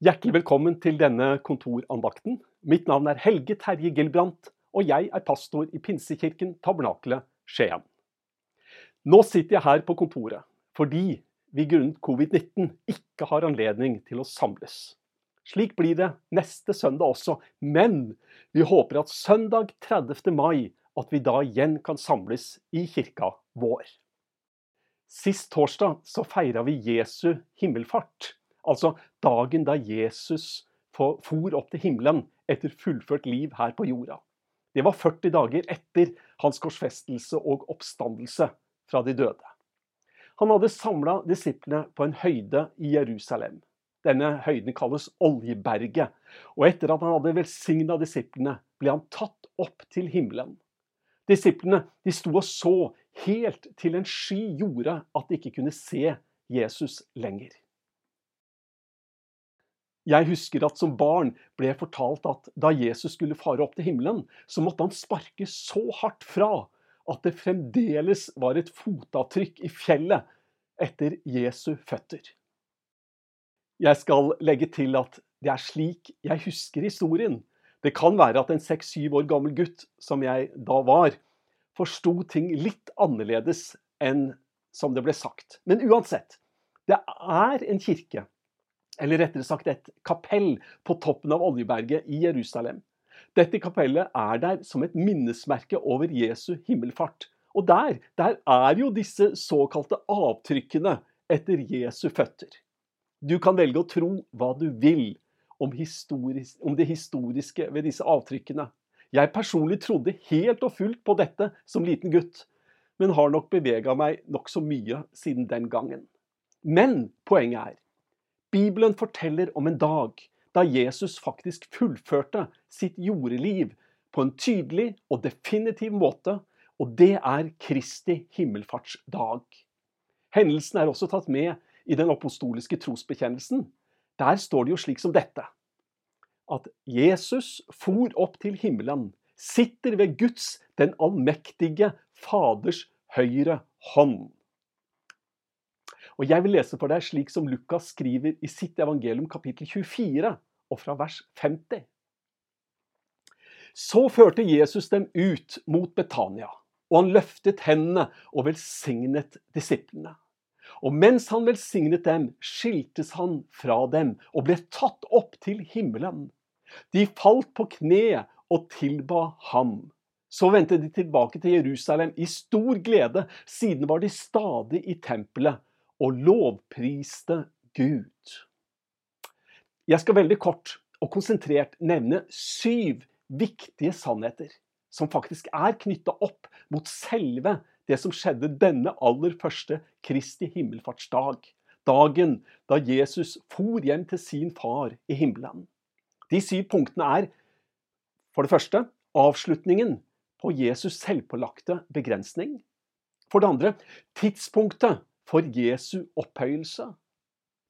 Hjertelig velkommen til denne kontorandakten. Mitt navn er Helge Terje Gilbrandt, og jeg er pastor i Pinsekirken Tabernakelet Skien. Nå sitter jeg her på kontoret fordi vi grunnet covid-19 ikke har anledning til å samles. Slik blir det neste søndag også, men vi håper at søndag 30. mai at vi da igjen kan samles i kirka vår. Sist torsdag så feira vi Jesu himmelfart, altså dagen da Jesus for opp til himmelen etter fullført liv her på jorda. Det var 40 dager etter hans korsfestelse og oppstandelse fra de døde. Han hadde samla disiplene på en høyde i Jerusalem. Denne høyden kalles Oljeberget. Og etter at han hadde velsigna disiplene, ble han tatt opp til himmelen. Disiplene de sto og så helt til en sky gjorde at de ikke kunne se Jesus lenger. Jeg husker at som barn ble jeg fortalt at da Jesus skulle fare opp til himmelen, så måtte han sparke så hardt fra at det fremdeles var et fotavtrykk i fjellet etter Jesu føtter. Jeg skal legge til at det er slik jeg husker historien. Det kan være at en seks-syv år gammel gutt, som jeg da var, forsto ting litt annerledes enn som det ble sagt. Men uansett, det er en kirke, eller rettere sagt et kapell, på toppen av Oljeberget i Jerusalem. Dette kapellet er der som et minnesmerke over Jesu himmelfart. Og der, der er jo disse såkalte avtrykkene etter Jesu føtter. Du kan velge å tro hva du vil om, om det historiske ved disse avtrykkene. Jeg personlig trodde helt og fullt på dette som liten gutt, men har nok bevega meg nokså mye siden den gangen. Men poenget er Bibelen forteller om en dag da Jesus faktisk fullførte sitt jordeliv på en tydelig og definitiv måte, og det er Kristi himmelfartsdag. Hendelsen er også tatt med i den apostoliske trosbekjennelsen. Der står det jo slik som dette at Jesus for opp til himmelen, sitter ved Guds, den allmektige Faders høyre hånd. Og Jeg vil lese for deg slik som Lukas skriver i sitt evangelium kapittel 24 og fra vers 50. Så førte Jesus dem ut mot Betania, og han løftet hendene og velsignet disiplene. Og mens han velsignet dem, skiltes han fra dem og ble tatt opp til himmelen. De falt på kne og tilba ham. Så vendte de tilbake til Jerusalem i stor glede, siden var de stadig i tempelet og lovpriste Gud. Jeg skal veldig kort og konsentrert nevne syv viktige sannheter som faktisk er knytta opp mot selve det som skjedde denne aller første Kristi himmelfartsdag. Dagen da Jesus for hjem til sin far i himmelen. De syv punktene er for det første avslutningen på Jesus selvpålagte begrensning. For det andre tidspunktet for Jesu opphøyelse.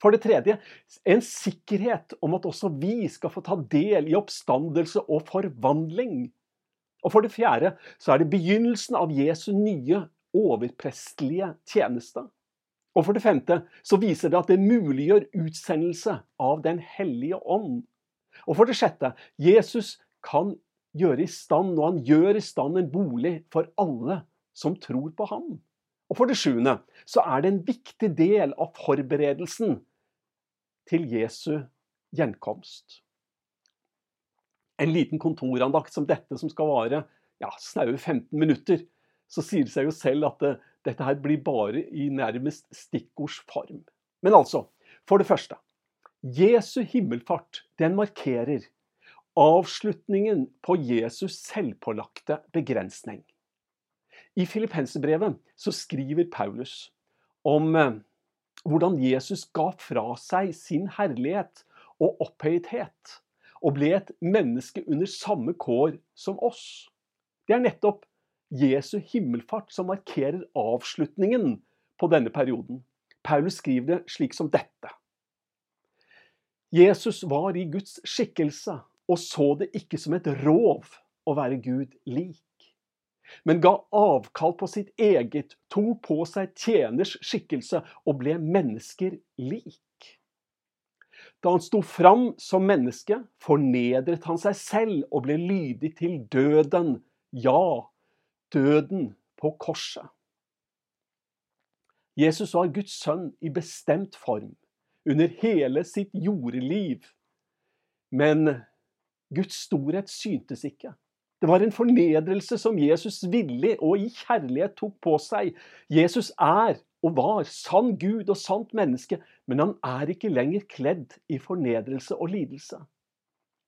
For det tredje en sikkerhet om at også vi skal få ta del i oppstandelse og forvandling. Og for det fjerde så er det begynnelsen av Jesu nye overprestelige tjeneste. Og for det femte så viser det at det muliggjør utsendelse av Den hellige ånd. Og for det sjette Jesus kan gjøre i stand, og han gjør i stand en bolig for alle som tror på ham. Og for det sjuende så er det en viktig del av forberedelsen til Jesu gjenkomst. En liten kontorandakt som dette, som skal vare ja, snaue 15 minutter, så sier det seg jo selv at det, dette her blir bare i nærmest stikkordsform. Men altså, for det første Jesu himmelfart den markerer avslutningen på Jesus selvpålagte begrensning. I Filippenserbrevet så skriver Paulus om eh, hvordan Jesus ga fra seg sin herlighet og opphøyethet og ble et menneske under samme kår som oss. Det er nettopp Jesu himmelfart som markerer avslutningen på denne perioden. Paulus skriver det slik som dette. Jesus var i Guds skikkelse og så det ikke som et rov å være Gud lik men ga avkall på sitt eget, tok på seg tjeners skikkelse og ble mennesker lik. Da han sto fram som menneske, fornedret han seg selv og ble lydig til døden. Ja, døden på korset. Jesus var Guds sønn i bestemt form under hele sitt jordeliv. Men Guds storhet syntes ikke. Det var en fornedrelse som Jesus villig og i kjærlighet tok på seg. Jesus er og var sann Gud og sant menneske, men han er ikke lenger kledd i fornedrelse og lidelse.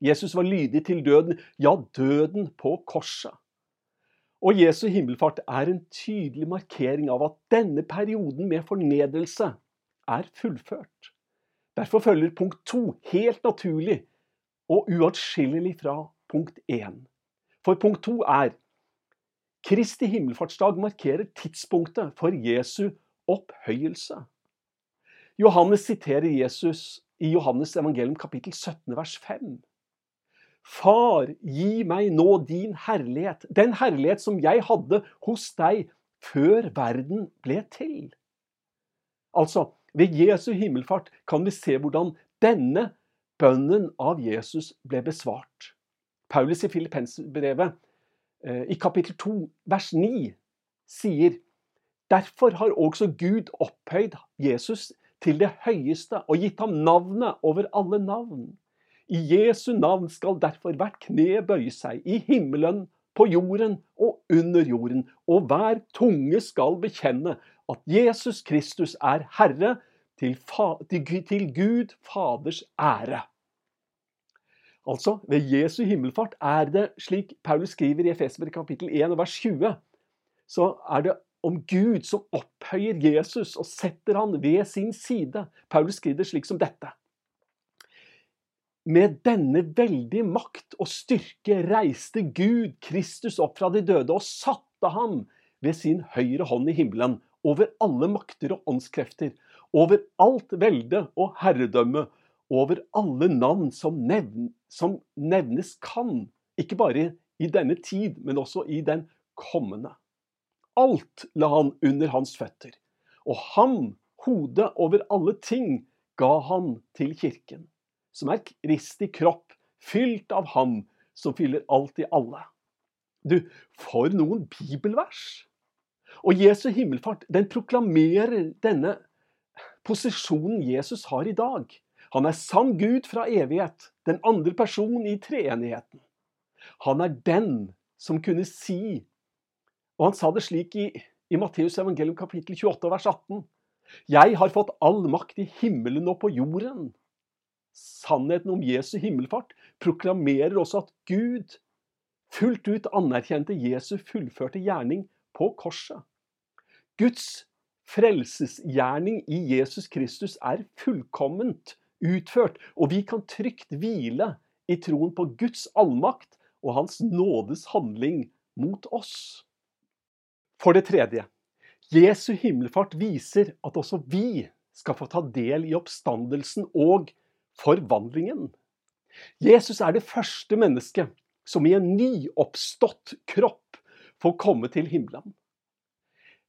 Jesus var lydig til døden, ja, døden på korset. Og Jesu himmelfart er en tydelig markering av at denne perioden med fornedrelse er fullført. Derfor følger punkt to helt naturlig og uatskillelig fra punkt én. For punkt to er Kristi himmelfartsdag markerer tidspunktet for Jesu opphøyelse. Johannes siterer Jesus i Johannes evangelium kapittel 17 vers 5. Far, gi meg nå din herlighet, den herlighet som jeg hadde hos deg før verden ble til. Altså, ved Jesu himmelfart kan vi se hvordan denne bønnen av Jesus ble besvart. Paulus i Filippensbrevet eh, i kapittel 2 vers 9 sier Derfor har også Gud opphøyd Jesus til det høyeste og gitt ham navnet over alle navn. I Jesu navn skal derfor hvert kne bøye seg, i himmelen, på jorden og under jorden, og hver tunge skal bekjenne at Jesus Kristus er Herre, til, til Gud Faders ære. Altså, ved Jesu himmelfart er det, slik Paulus skriver i Efesber kapittel 1 vers 20, så er det om Gud som opphøyer Jesus og setter han ved sin side. Paulus skriver slik som dette. Med denne veldige makt og styrke reiste Gud Kristus opp fra de døde og satte ham ved sin høyre hånd i himmelen, over alle makter og åndskrefter, over alt velde og herredømme over alle navn som, nevn, som, nevnes kan, ikke bare i denne tid, men også i den kommende. Alt la han under hans føtter, og ham, hodet over alle ting, ga han til kirken, som er Kristi kropp, fylt av ham som fyller alt i alle. Du, for noen bibelvers! Og Jesu himmelfart den proklamerer denne posisjonen Jesus har i dag. Han er sann Gud fra evighet, den andre personen i treenigheten. Han er den som kunne si, og han sa det slik i, i Matteus evangelium kapittel 28 vers 18, Jeg har fått all makt i himmelen og på jorden. Sannheten om Jesu himmelfart proklamerer også at Gud fullt ut anerkjente Jesu fullførte gjerning på korset. Guds frelsesgjerning i Jesus Kristus er fullkomment utført, og vi kan trygt hvile i troen på Guds allmakt og Hans nådes handling mot oss. For det tredje, Jesu himmelfart viser at også vi skal få ta del i oppstandelsen og forvandlingen. Jesus er det første mennesket som i en nyoppstått kropp får komme til himmelen.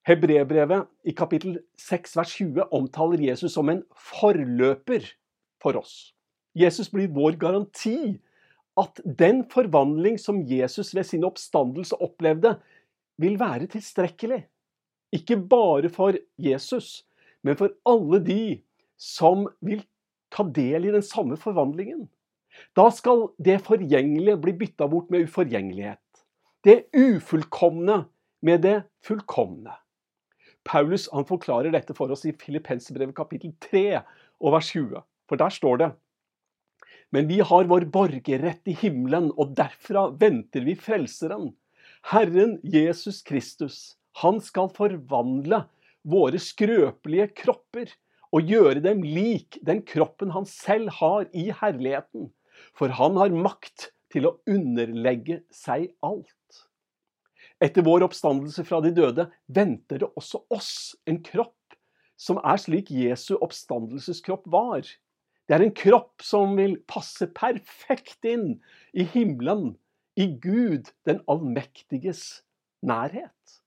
Hebrebrevet i kapittel 6 vers 20 omtaler Jesus som en forløper for oss. Jesus blir vår garanti at den forvandling som Jesus ved sin oppstandelse opplevde, vil være tilstrekkelig. Ikke bare for Jesus, men for alle de som vil ta del i den samme forvandlingen. Da skal det forgjengelige bli bytta bort med uforgjengelighet. Det ufullkomne med det fullkomne. Paulus han forklarer dette for oss i Filippenserbrevet kapittel 3 og vers 20. For der står det Men vi har vår borgerrett i himmelen, og derfra venter vi Frelseren. Herren Jesus Kristus. Han skal forvandle våre skrøpelige kropper og gjøre dem lik den kroppen han selv har i herligheten. For han har makt til å underlegge seg alt. Etter vår oppstandelse fra de døde venter det også oss en kropp som er slik Jesu oppstandelseskropp var. Det er en kropp som vil passe perfekt inn i himmelen, i Gud den allmektiges nærhet.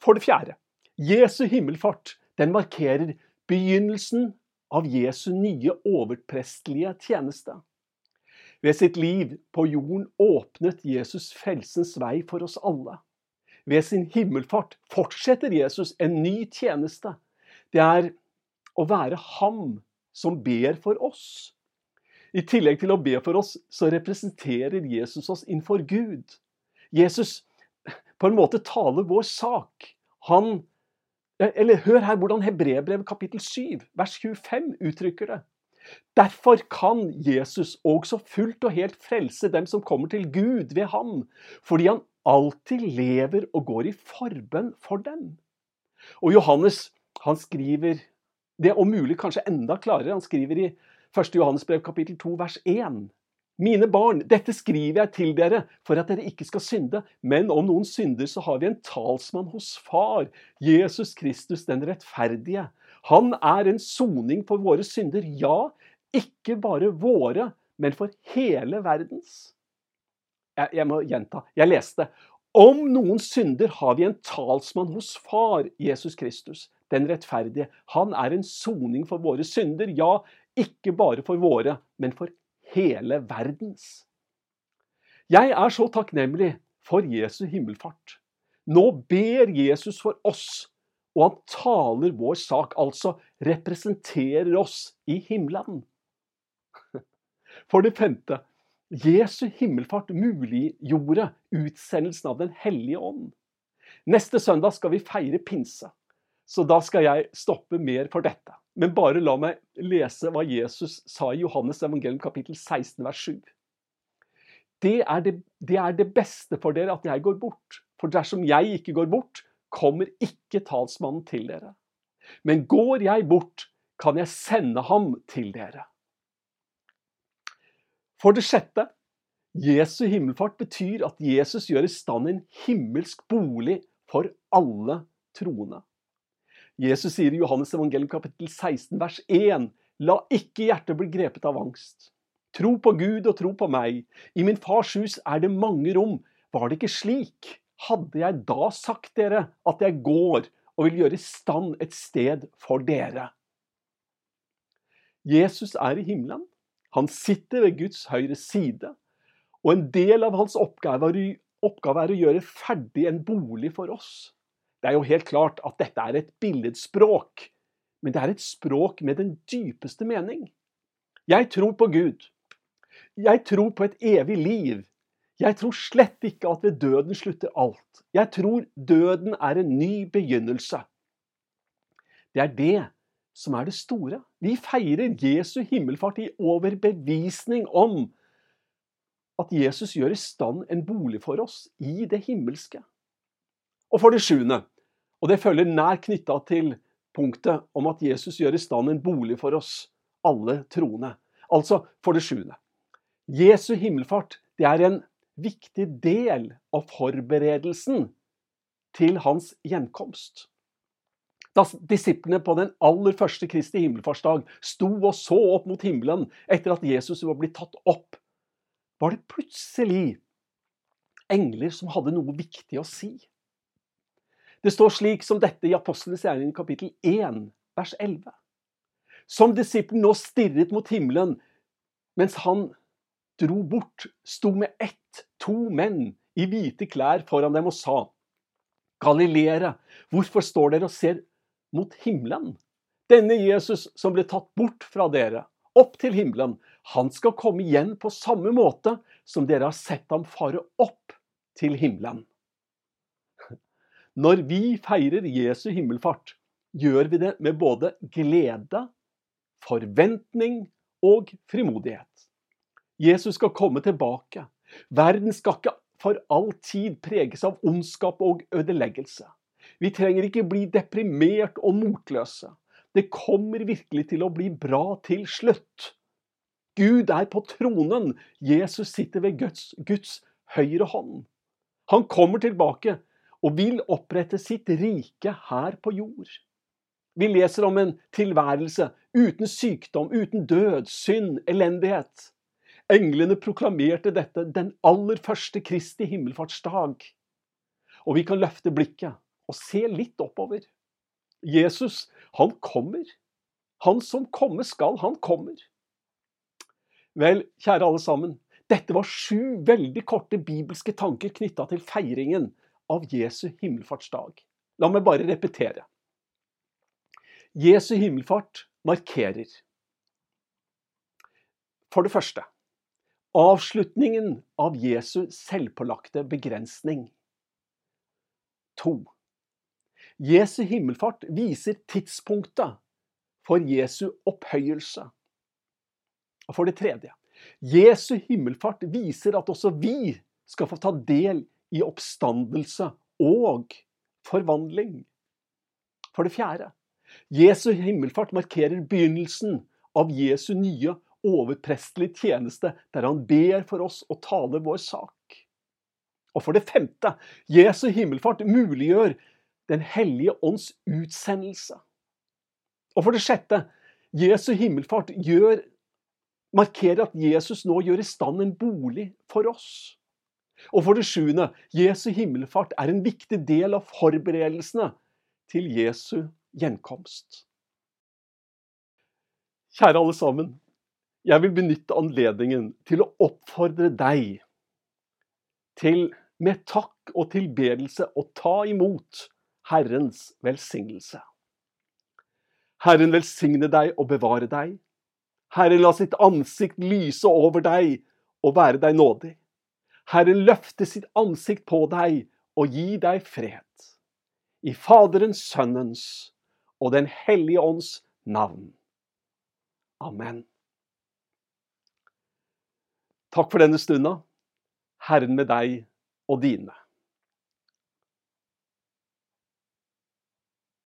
For det fjerde, Jesu himmelfart den markerer begynnelsen av Jesu nye overprestelige tjeneste. Ved sitt liv på jorden åpnet Jesus frelsens vei for oss alle. Ved sin himmelfart fortsetter Jesus en ny tjeneste. Det er å være ham som ber for oss. I tillegg til å be for oss, så representerer Jesus oss innenfor Gud. Jesus på en måte taler vår sak. Han eller hør her hvordan Hebrebrevet kapittel 7, vers 25 uttrykker det. Derfor kan Jesus også fullt og helt frelse dem som kommer til Gud ved ham, fordi han alltid lever og går i forbønn for dem. Og Johannes han skriver det om mulig kanskje enda klarere. Han skriver i 1. Johannes brev kapittel 2 vers 1. Mine barn, dette skriver jeg til dere for at dere ikke skal synde. Men om noen synder, så har vi en talsmann hos Far, Jesus Kristus den rettferdige. Han er en soning for våre synder. Ja, ikke bare våre, men for hele verdens. Jeg, jeg må gjenta. Jeg leste. Om noen synder har vi en talsmann hos Far, Jesus Kristus, den rettferdige. Han er en soning for våre synder. Ja, ikke bare for våre, men for hele verdens. Jeg er så takknemlig for Jesu himmelfart. Nå ber Jesus for oss, og han taler vår sak, altså representerer oss i himmelen. For det femte Jesu himmelfart muliggjorde utsendelsen av Den hellige ånd. Neste søndag skal vi feire pinse, så da skal jeg stoppe mer for dette. Men bare la meg lese hva Jesus sa i Johannes evangelium kapittel 16 vers 7. Det er det, det er det beste for dere at jeg går bort. For dersom jeg ikke går bort, kommer ikke talsmannen til dere. Men går jeg bort, kan jeg sende ham til dere. For det sjette Jesu himmelfart betyr at Jesus gjør i stand en himmelsk bolig for alle troende. Jesus sier i Johannes evangelium kapittel 16 vers 1.: La ikke hjertet bli grepet av angst. Tro på Gud og tro på meg. I min fars hus er det mange rom. Var det ikke slik? Hadde jeg da sagt dere at jeg går og vil gjøre i stand et sted for dere? Jesus er i himmelen. Han sitter ved Guds høyre side. Og en del av hans oppgave er å gjøre ferdig en bolig for oss. Det er jo helt klart at dette er et billedspråk, men det er et språk med den dypeste mening. Jeg tror på Gud. Jeg tror på et evig liv. Jeg tror slett ikke at ved døden slutter alt. Jeg tror døden er en ny begynnelse. Det er det som er det store. Vi feirer Jesu himmelfart i overbevisning om at Jesus gjør i stand en bolig for oss i det himmelske. Og for det sjuende, og det følger nær knytta til punktet om at Jesus gjør i stand en bolig for oss alle troende. Altså for det sjuende. Jesu himmelfart det er en viktig del av forberedelsen til hans gjenkomst. Da disiplene på den aller første Kristi himmelfartsdag sto og så opp mot himmelen etter at Jesus var blitt tatt opp, var det plutselig engler som hadde noe viktig å si. Det står slik som dette i Apostlenes gjerning kapittel 1, vers 11. Som disippelen nå stirret mot himmelen mens han dro bort, sto med ett to menn i hvite klær foran dem og sa:" Galileere, hvorfor står dere og ser mot himmelen? Denne Jesus som ble tatt bort fra dere, opp til himmelen, han skal komme igjen på samme måte som dere har sett ham fare opp til himmelen. Når vi feirer Jesu himmelfart, gjør vi det med både glede, forventning og frimodighet. Jesus skal komme tilbake. Verden skal ikke for all tid preges av ondskap og ødeleggelse. Vi trenger ikke bli deprimert og motløse. Det kommer virkelig til å bli bra til slutt. Gud er på tronen. Jesus sitter ved Guds, Guds høyre hånd. Han kommer tilbake og vil opprette sitt rike her på jord. Vi leser om en tilværelse uten sykdom, uten død, synd, elendighet. Englene proklamerte dette den aller første Kristi himmelfartsdag. Og vi kan løfte blikket og se litt oppover. Jesus, han kommer. Han som komme skal, han kommer. Vel, kjære alle sammen. Dette var sju veldig korte bibelske tanker knytta til feiringen av Jesu himmelfartsdag. La meg bare repetere. Jesu himmelfart markerer For det første avslutningen av Jesu selvpålagte begrensning. To. Jesu himmelfart viser tidspunktet for Jesu opphøyelse. Og for det tredje Jesu himmelfart viser at også vi skal få ta del i oppstandelse og forvandling. For det fjerde Jesu himmelfart markerer begynnelsen av Jesu nye overprestelige tjeneste, der han ber for oss å tale vår sak. Og for det femte Jesu himmelfart muliggjør Den hellige ånds utsendelse. Og for det sjette Jesu himmelfart gjør, markerer at Jesus nå gjør i stand en bolig for oss. Og for det sjuende Jesu himmelfart er en viktig del av forberedelsene til Jesu gjenkomst. Kjære alle sammen. Jeg vil benytte anledningen til å oppfordre deg til med takk og tilbedelse å ta imot Herrens velsignelse. Herren velsigne deg og bevare deg. Herren la sitt ansikt lyse over deg og være deg nådig. Herren løfte sitt ansikt på deg og gi deg fred. I Faderens, Sønnens og Den hellige ånds navn. Amen. Takk for denne stunda. Herren med deg og dine.